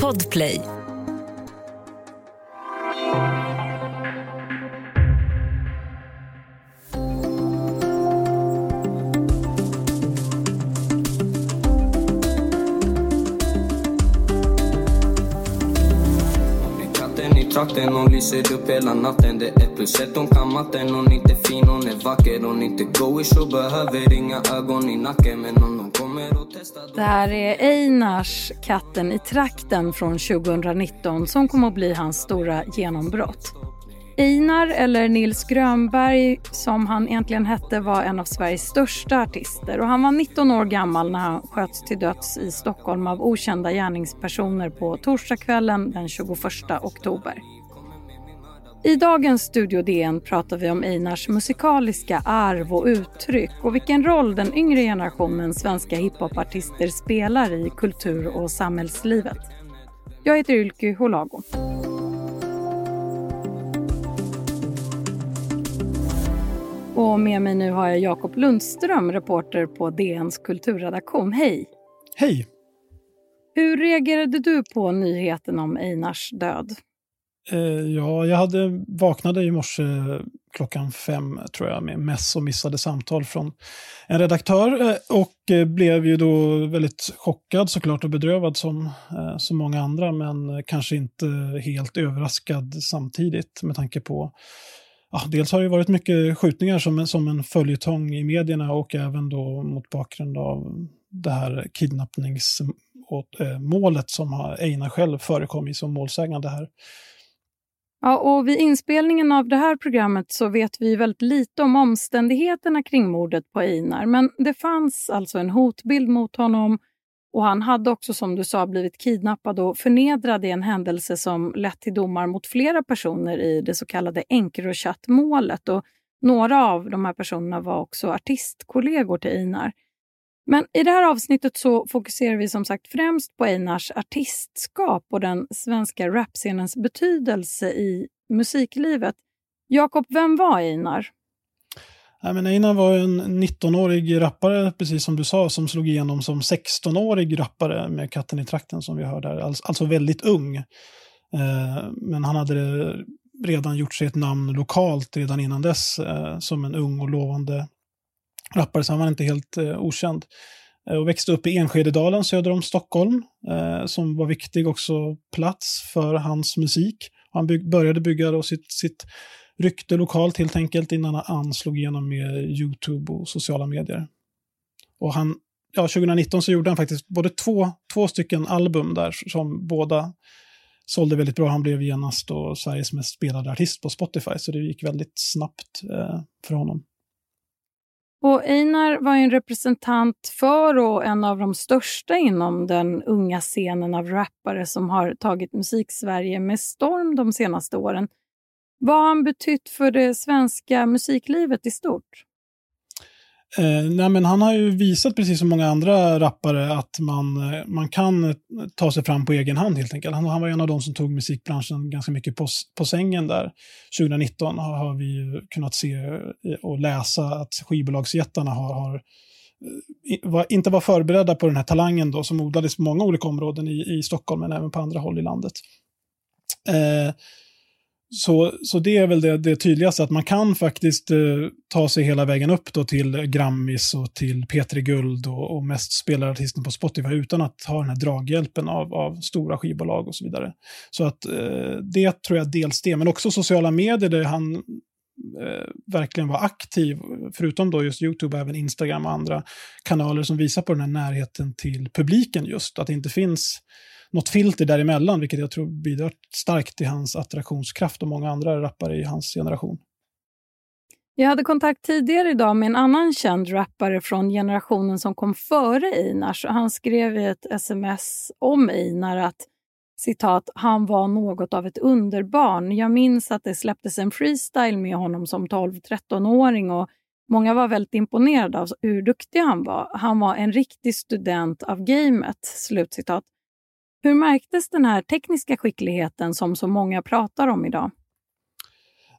Podplay. Trakten Hon lyser upp hela natten. Det är plus ett, hon kan matten. Hon är inte fin, hon är vacker. Hon är inte goish och behöver inga ögon i nacken. Men hon det här är Einars Katten i trakten från 2019 som kommer att bli hans stora genombrott. Einar, eller Nils Grönberg som han egentligen hette, var en av Sveriges största artister. Och han var 19 år gammal när han sköts till döds i Stockholm av okända gärningspersoner på torsdagskvällen den 21 oktober. I dagens Studio DN pratar vi om Einars musikaliska arv och uttryck och vilken roll den yngre generationens svenska hiphopartister spelar i kultur och samhällslivet. Jag heter Ylke Holago. Och med mig nu har jag Jakob Lundström, reporter på DNs kulturredaktion. Hej! Hej! Hur reagerade du på nyheten om Einars död? Eh, ja, jag hade, vaknade i morse klockan fem, tror jag, med mess och missade samtal från en redaktör eh, och eh, blev ju då väldigt chockad såklart och bedrövad som så många andra, men kanske inte helt överraskad samtidigt med tanke på ja, dels har det varit mycket skjutningar som, en, som en följetong i medierna och även då mot bakgrund av det här kidnappningsmålet som Einar själv förekom i som målsägande här. Ja, och vid inspelningen av det här programmet så vet vi väldigt lite om omständigheterna kring mordet på Einar. Men det fanns alltså en hotbild mot honom och han hade också som du sa blivit kidnappad och förnedrad i en händelse som lett till domar mot flera personer i det så kallade Encrochat-målet. Och några av de här personerna var också artistkollegor till Einar. Men i det här avsnittet så fokuserar vi som sagt främst på Einars artistskap och den svenska rapscenens betydelse i musiklivet. Jakob, vem var Einar? Nej, men Einar var en 19-årig rappare, precis som du sa, som slog igenom som 16-årig rappare med Katten i trakten som vi hörde här. Alltså, väldigt ung. Eh, men han hade redan gjort sig ett namn lokalt redan innan dess eh, som en ung och lovande rappare, så han var inte helt eh, okänd. Eh, och växte upp i Enskededalen söder om Stockholm, eh, som var viktig också plats för hans musik. Han byg började bygga då sitt, sitt rykte lokalt helt enkelt innan han slog igenom med YouTube och sociala medier. Och han, ja, 2019 så gjorde han faktiskt både två, två stycken album där som båda sålde väldigt bra. Han blev genast då Sveriges mest spelade artist på Spotify, så det gick väldigt snabbt eh, för honom. Och Einar var en representant för och en av de största inom den unga scenen av rappare som har tagit musik-Sverige med storm de senaste åren. Vad har han betytt för det svenska musiklivet i stort? Eh, nej, men han har ju visat, precis som många andra rappare, att man, eh, man kan eh, ta sig fram på egen hand helt enkelt. Han, han var en av de som tog musikbranschen ganska mycket på, på sängen där. 2019 har, har vi kunnat se eh, och läsa att skivbolagsjättarna har, har var, inte var förberedda på den här talangen då, som odlades på många olika områden i, i Stockholm, men även på andra håll i landet. Eh, så, så det är väl det, det tydligaste, att man kan faktiskt eh, ta sig hela vägen upp då till Grammis och till P3 Guld och, och mest spelarartisten på Spotify utan att ha den här draghjälpen av, av stora skivbolag och så vidare. Så att eh, det tror jag dels det, men också sociala medier där han eh, verkligen var aktiv, förutom då just YouTube, även Instagram och andra kanaler som visar på den här närheten till publiken just, att det inte finns något filter däremellan, vilket jag tror bidrar starkt till hans attraktionskraft och många andra rappare i hans generation. Jag hade kontakt tidigare idag med en annan känd rappare från generationen som kom före Einars. Han skrev i ett sms om Einar att citat, han var något av ett underbarn. Jag minns att det släpptes en freestyle med honom som 12-13-åring och många var väldigt imponerade av hur duktig han var. Han var en riktig student av gamet. Slutcitat. Hur märktes den här tekniska skickligheten som så många pratar om idag?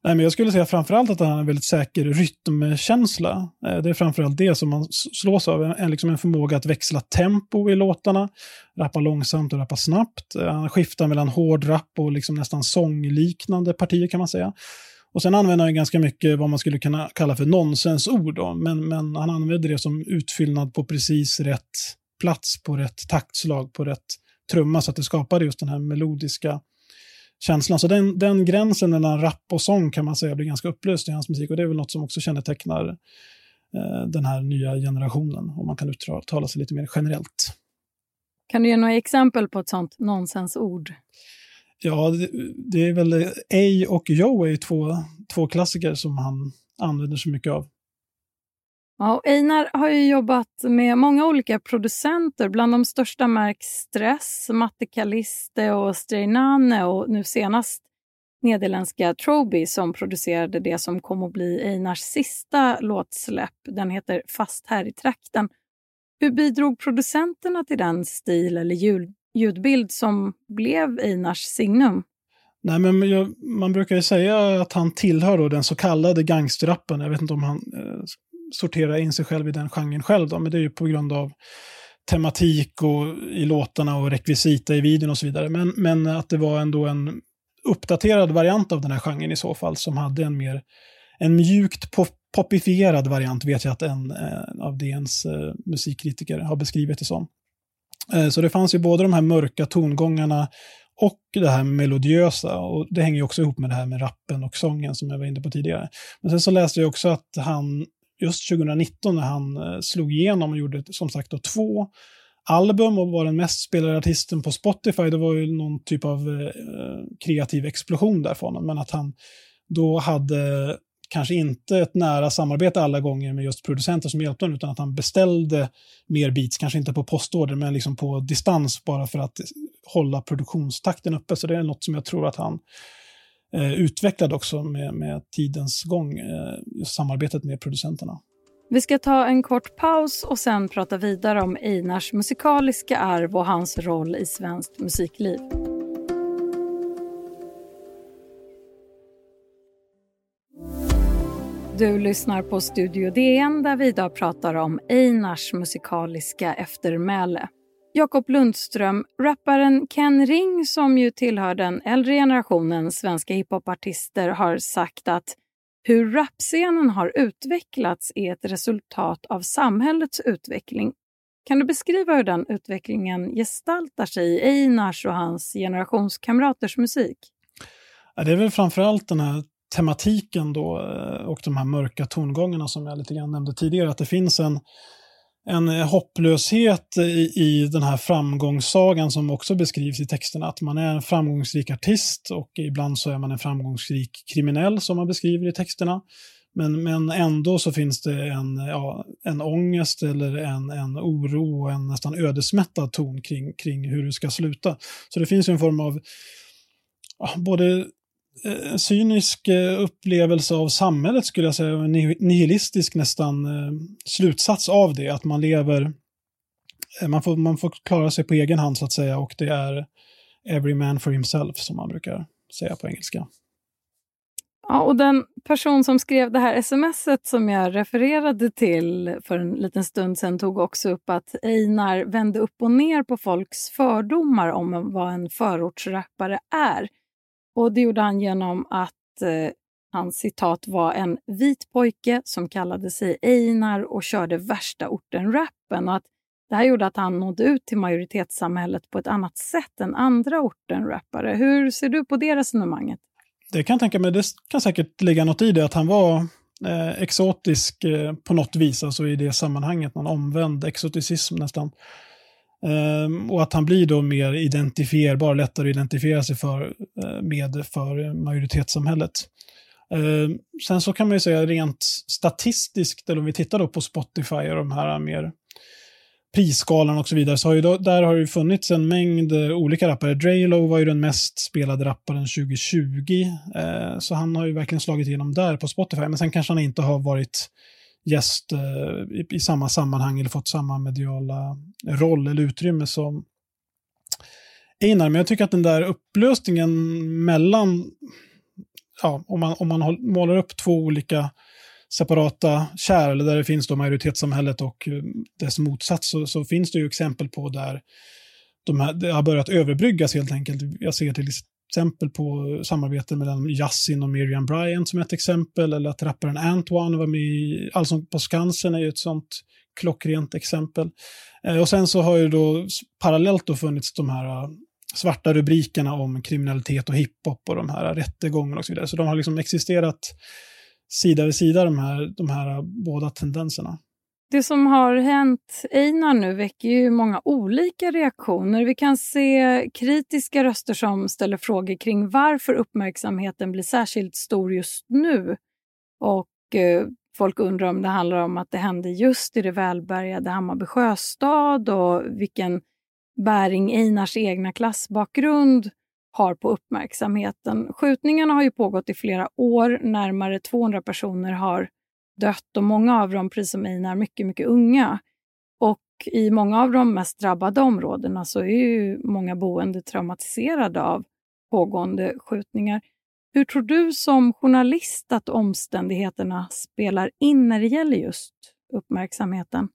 Nej, men jag skulle säga framförallt att han har en väldigt säker rytmkänsla. Eh, det är framförallt det som man slås av, en, liksom en förmåga att växla tempo i låtarna, rappa långsamt och rappa snabbt. Eh, han skiftar mellan hård rap och liksom nästan sångliknande partier kan man säga. Och sen använder han ganska mycket vad man skulle kunna kalla för nonsensord, då, men, men han använder det som utfyllnad på precis rätt plats, på rätt taktslag, på rätt trumma, så att det skapar just den här melodiska känslan. Så den, den gränsen mellan rap och sång kan man säga blir ganska upplöst i hans musik och det är väl något som också kännetecknar eh, den här nya generationen, om man kan uttala sig lite mer generellt. Kan du ge några exempel på ett sånt nonsensord? Ja, det, det är väl A och Joe är två, två klassiker som han använder så mycket av. Ja, Einar har ju jobbat med många olika producenter. Bland de största märks Stress, Matte Kaliste och Streinane och nu senast nederländska Troby som producerade det som kom att bli Einars sista låtsläpp. Den heter Fast här i trakten. Hur bidrog producenterna till den stil eller ljud, ljudbild som blev Einars signum? Nej, men jag, man brukar ju säga att han tillhör då den så kallade gangsterrappen. Jag vet inte om han eh, sortera in sig själv i den genren själv. Då, men det är ju på grund av tematik och i låtarna och rekvisita i videon och så vidare. Men, men att det var ändå en uppdaterad variant av den här genren i så fall som hade en mer en mjukt pop popifierad variant vet jag att en eh, av DNs eh, musikkritiker har beskrivit det som. Eh, så det fanns ju både de här mörka tongångarna och det här melodiösa. Och det hänger ju också ihop med det här med rappen och sången som jag var inne på tidigare. Men sen så läste jag också att han just 2019 när han eh, slog igenom och gjorde som sagt då, två album och var den mest spelade artisten på Spotify. Det var ju någon typ av eh, kreativ explosion där för honom. Men att han då hade kanske inte ett nära samarbete alla gånger med just producenter som hjälpte honom, utan att han beställde mer beats, kanske inte på postorder, men liksom på distans bara för att hålla produktionstakten uppe. Så det är något som jag tror att han eh, utvecklad också med, med tidens gång, eh, samarbetet med producenterna. Vi ska ta en kort paus och sen prata vidare om Einars musikaliska arv och hans roll i svenskt musikliv. Du lyssnar på Studio DN där vi idag pratar om Einars musikaliska eftermäle. Jakob Lundström, rapparen Ken Ring som ju tillhör den äldre generationen svenska hiphopartister har sagt att hur rapscenen har utvecklats är ett resultat av samhällets utveckling. Kan du beskriva hur den utvecklingen gestaltar sig i Einars och hans generationskamraters musik? Ja, det är väl framförallt den här tematiken då eh, och de här mörka tongångarna som jag lite grann nämnde tidigare. Att det finns en en eh, hopplöshet i, i den här framgångssagan som också beskrivs i texterna. Att man är en framgångsrik artist och ibland så är man en framgångsrik kriminell som man beskriver i texterna. Men, men ändå så finns det en, ja, en ångest eller en, en oro och en nästan ödesmättad ton kring, kring hur det ska sluta. Så det finns en form av både eh, cynisk eh, upplevelse av samhället skulle jag säga, en nihilistisk nästan eh, slutsats av det, att man lever, eh, man får, man får klara sig på egen hand så att säga och det är every man for himself som man brukar säga på engelska. Ja, och den person som skrev det här smset som jag refererade till för en liten stund sedan tog också upp att Einar vände upp och ner på folks fördomar om vad en förortsrappare är. Och det gjorde han genom att eh, han citat var en vit pojke som kallade sig Einar och körde värsta orten-rappen. Och att det här gjorde att han nådde ut till majoritetssamhället på ett annat sätt än andra orten-rappare. Hur ser du på det resonemanget? Det kan jag tänka mig, det kan säkert ligga något i det, att han var eh, exotisk eh, på något vis, alltså i det sammanhanget, någon omvänd exoticism nästan. Um, och att han blir då mer identifierbar, lättare att identifiera sig för, eh, med för majoritetssamhället. Ehm, sen så kan man ju säga rent statistiskt, eller om vi tittar då på Spotify och de här mer prisskalan och så vidare, så har ju då, där har det funnits en mängd eh, olika rappare. Draylo var ju den mest spelade rapparen 2020, eh, så han har ju verkligen slagit igenom där på Spotify. Men sen kanske han inte har varit gäst eh, i, i, samma sammanhang eller fått samma mediala roll eller utrymme som Einar. Men jag tycker att den där upplösningen mellan ja, om man, om man målar upp två olika separata kärl, där det finns då majoritetssamhället och eh, dess motsats, så, så finns det ju exempel på där de här, det har börjat överbryggas helt enkelt. Jag ser till exempel på samarbete mellan Yasin och Miriam Bryant som ett exempel, eller att rapparen Antoine var med i Allsång på Skansen är ju ett sånt klockrent exempel. Eh, och sen så har ju då parallellt då funnits de här eh, svarta rubrikerna om kriminalitet och hiphop och de här eh, rättegångarna och så vidare. Så de har liksom existerat sida vid sida, de här, de här båda tendenserna. Det som har hänt Einar nu väcker ju många olika reaktioner. Vi kan se kritiska röster som ställer frågor kring varför uppmärksamheten blir särskilt stor just nu. Och eh, folk undrar om det handlar om att det hände just i det välbärgade Hammarby sjöstad och vilken bäring Einars egna klassbakgrund har på uppmärksamheten. Skjutningarna har ju pågått i flera år. Närmare 200 personer har dött och många av dem, precis som Einar, mycket, mycket unga. Och i många av de mest drabbade områdena så är ju många boende traumatiserade av pågående skjutningar. Hur tror du som journalist att omständigheterna spelar in när det gäller just uppmärksamheten?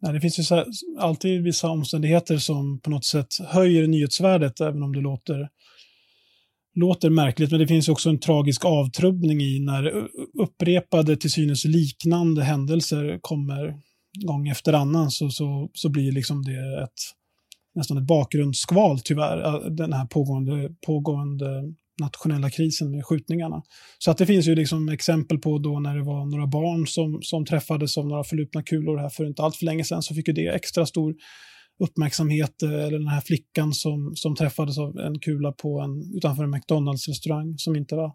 Nej, det finns ju alltid vissa omständigheter som på något sätt höjer nyhetsvärdet, även om det låter låter märkligt, men det finns också en tragisk avtrubbning i när upprepade, till synes liknande händelser kommer gång efter annan så, så, så blir liksom det ett, nästan ett bakgrundsskval tyvärr, äh, den här pågående, pågående nationella krisen med skjutningarna. Så att det finns ju liksom exempel på då när det var några barn som, som träffades av några förlupna kulor här för inte allt för länge sedan så fick ju det extra stor uppmärksamhet, eh, eller den här flickan som, som träffades av en kula på en, utanför en McDonalds-restaurang som inte var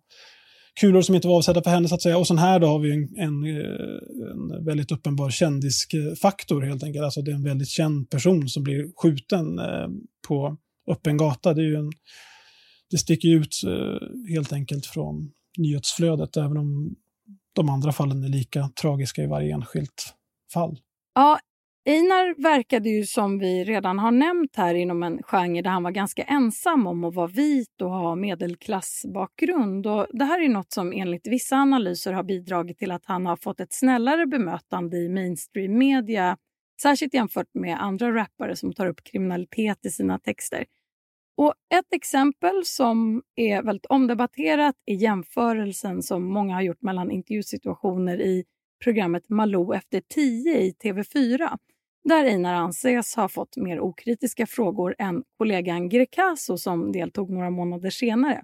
kulor som inte var avsedda för henne så att säga. Och sen här då har vi en, en, eh, en väldigt uppenbar kändisfaktor helt enkelt. Alltså det är en väldigt känd person som blir skjuten eh, på öppen gata. Det, är ju en, det sticker ut helt enkelt från nyhetsflödet, även om de andra fallen är lika tragiska i varje enskilt fall. Ja, Einar verkade ju som vi redan har nämnt här inom en genre där han var ganska ensam om att vara vit och ha medelklassbakgrund. Och det här är något som enligt vissa analyser har bidragit till att han har fått ett snällare bemötande i mainstream media, särskilt jämfört med andra rappare som tar upp kriminalitet i sina texter. Och Ett exempel som är väldigt omdebatterat är jämförelsen som många har gjort mellan intervjusituationer i programmet Malou efter tio i TV4 där Einar anses ha fått mer okritiska frågor än kollegan Greekazo som deltog några månader senare.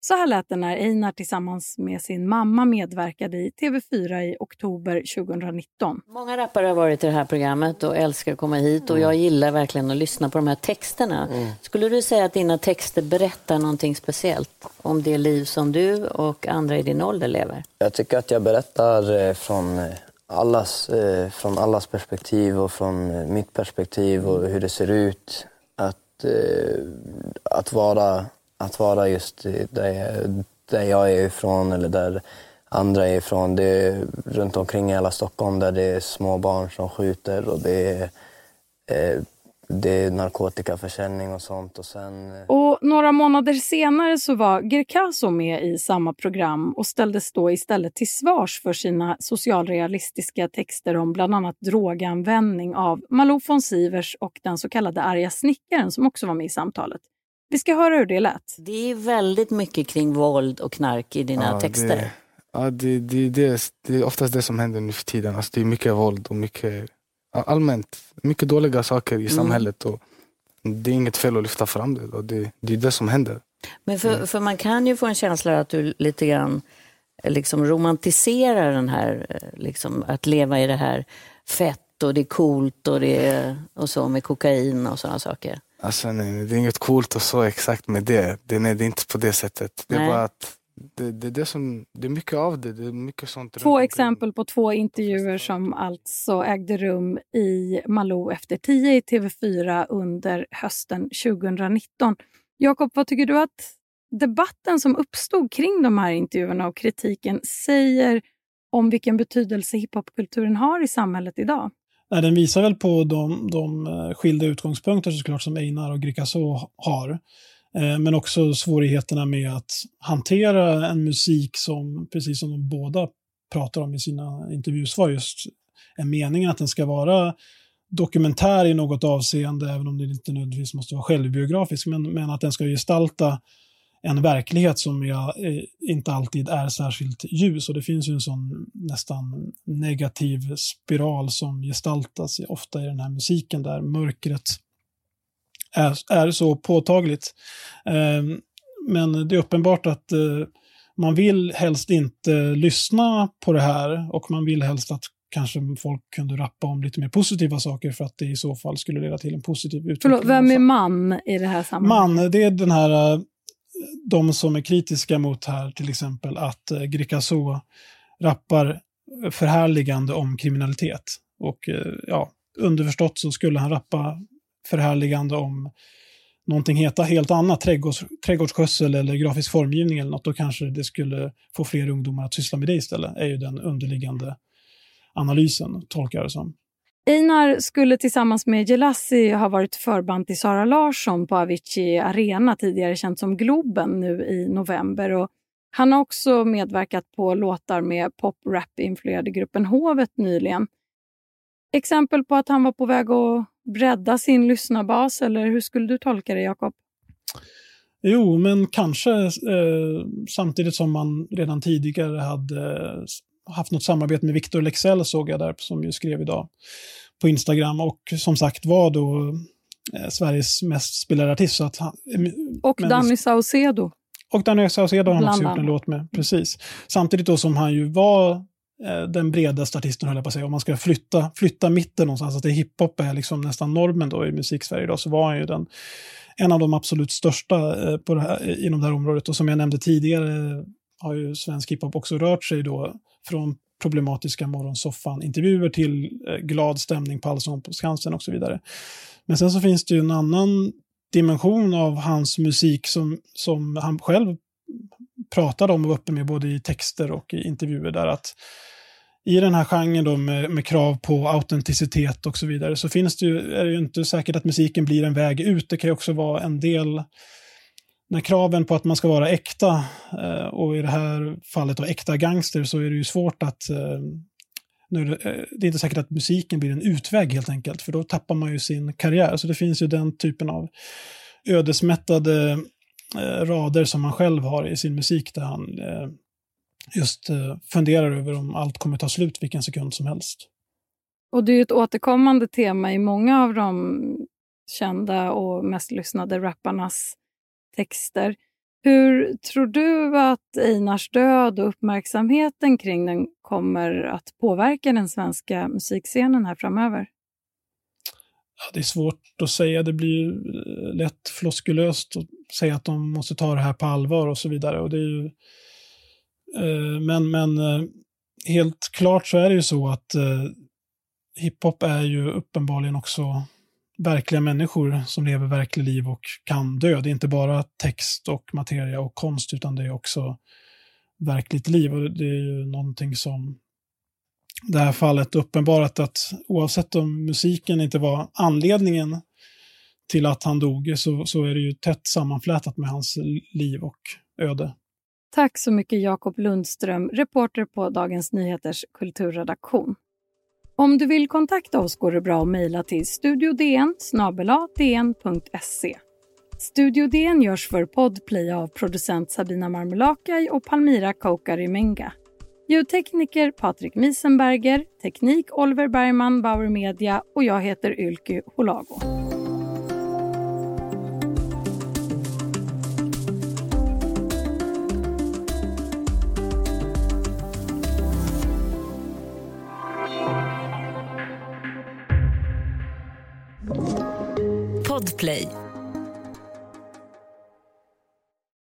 Så här lät det när Einar tillsammans med sin mamma medverkade i TV4 i oktober 2019. Många rappare har varit i det här programmet och älskar att komma hit och jag gillar verkligen att lyssna på de här texterna. Mm. Skulle du säga att dina texter berättar någonting speciellt om det liv som du och andra i din ålder lever? Jag tycker att jag berättar eh, från eh, allas, eh, från allas perspektiv och från eh, mitt perspektiv och hur det ser ut. Att, eh, att, vara, att vara just eh, där jag, där jag är ifrån eller där andra är ifrån. Det är runt omkring i hela Stockholm där det är små barn som skjuter och det är eh, det är narkotikaförsäljning och sånt. Och, sen... Eh, och några månader senare så var Gerkaso med i samma program och ställdes då istället till svars för sina socialrealistiska texter om bland annat droganvändning av Malou von Sivers och den så kallade arga snickaren som också var med i samtalet. Vi ska höra hur det lät. Det är väldigt mycket kring våld och knark i dina ja, texter. Det, ja, det, det, det, det är oftast det som händer nu för tiden. Alltså, det är mycket våld och mycket allmänt mycket dåliga saker i mm. samhället. Och det är inget fel att lyfta fram det. Och det, det är det som händer. Men för, för man kan ju få en känsla att du lite grann eh, liksom romantiserar den här, eh, liksom, att leva i det här fett och det är coolt och, det är, och så med kokain och sådana saker. Alltså nej, det är inget coolt och så exakt med det. Det, nej, det är inte på det sättet. Det är nej. bara att det, det, det, som, det är mycket av det. det är mycket sånt två exempel på två intervjuer som alltså ägde rum i Malou efter tio i TV4 under hösten 2019. Jakob, vad tycker du att debatten som uppstod kring de här intervjuerna och kritiken säger om vilken betydelse hiphopkulturen har i samhället idag? Nej, den visar väl på de, de eh, skilda utgångspunkter såklart som Einar och Grikaso har. Eh, men också svårigheterna med att hantera en musik som, precis som de båda pratar om i sina intervjusvar, just är meningen att den ska vara dokumentär i något avseende, även om det inte nödvändigtvis måste vara självbiografisk, men, men att den ska gestalta en verklighet som jag, eh, inte alltid är särskilt ljus. Och det finns ju en sån nästan negativ spiral som gestaltas ofta i den här musiken där mörkret är, är så påtagligt. Eh, men det är uppenbart att eh, man vill helst inte lyssna på det här och man vill helst att kanske folk kunde rappa om lite mer positiva saker för att det i så fall skulle leda till en positiv utveckling. Förlåt, vem är man i det här sammanhanget? Man, det är den här, eh, de som är kritiska mot här till exempel att eh, Grikazo rappar förhärligande om kriminalitet. Och ja, underförstått så skulle han rappa förhärligande om någonting heta helt annat, trädgårds, trädgårdsskötsel eller grafisk formgivning eller något, då kanske det skulle få fler ungdomar att syssla med det istället, är ju den underliggande analysen, tolkar jag det som. Einar skulle tillsammans med Jelassi ha varit förband till Sara Larsson på Avicii Arena, tidigare känt som Globen, nu i november. Och han har också medverkat på låtar med pop-rap-influerade gruppen Hovet nyligen. Exempel på att han var på väg att bredda sin lyssnarbas, eller hur skulle du tolka det, Jakob? Jo, men kanske eh, samtidigt som man redan tidigare hade haft något samarbete med Victor Lexell såg jag där, som ju skrev idag på Instagram och som sagt var då eh, Sveriges mest spelade artist. Så att han, eh, och men, Danny Saucedo. Och Danny Saucedo har han också gjort en låt med, precis. Samtidigt då som han ju var Eh, den bredaste artisten, höll jag på att säga. Om man ska flytta, flytta mitten någonstans, alltså att det hiphop är liksom nästan normen då i musiksverige idag, så var han ju den, en av de absolut största eh, på det här, inom det här området. Och som jag nämnde tidigare eh, har ju svensk hiphop också rört sig då från problematiska morgonsoffan-intervjuer till glad stämning på Allsång på Skansen och så vidare. Men sen så finns det ju en annan dimension av hans musik som, som han själv pratade om och var uppe med både i texter och i intervjuer där att i den här genren då med, med, krav på autenticitet och så vidare så finns det ju, är det ju inte säkert att musiken blir en väg ut. Det kan ju också vara en del när kraven på att man ska vara äkta, eh, och i det här fallet då äkta gangster, så är det ju svårt att eh, nu är det, eh, det, är inte säkert att musiken blir en utväg helt enkelt, för då tappar man ju sin karriär. Så det finns ju den typen av ödesmättade rader som man själv har i sin musik, där han just funderar över om allt kommer ta slut vilken sekund som helst. Och det är ju ett återkommande tema i många av de kända och mest lyssnade rapparnas texter. Hur tror du att Einars död och uppmärksamheten kring den kommer att påverka den svenska musikscenen här framöver? Ja, det är svårt att säga. Det blir lätt floskulöst att säga att de måste ta det här på allvar och så vidare. Och det är ju, eh, Eh, men men eh, helt klart så är det ju så att eh, hiphop är ju uppenbarligen också verkliga människor som lever verkliga liv och kan dö. Det är inte bara text och materia och konst, utan det är också verkligt liv. Och det är ju någonting som det här fallet uppenbarat att oavsett om musiken inte var anledningen till att han dog, så, så är det ju tätt sammanflätat med hans liv och öde. Tack så mycket Jakob Lundström, reporter på Dagens Nyheters kulturredaktion. Om du vill kontakta oss går det bra att mejla till studiodn dn.se. Studio DN görs för Podplay av producent Sabina Marmelakai och Palmira Kaukari-Menga. Ljudtekniker Patrik Miesenberger, teknik Oliver Bergman, Bauer Media och jag heter Ylky Holago. Podplay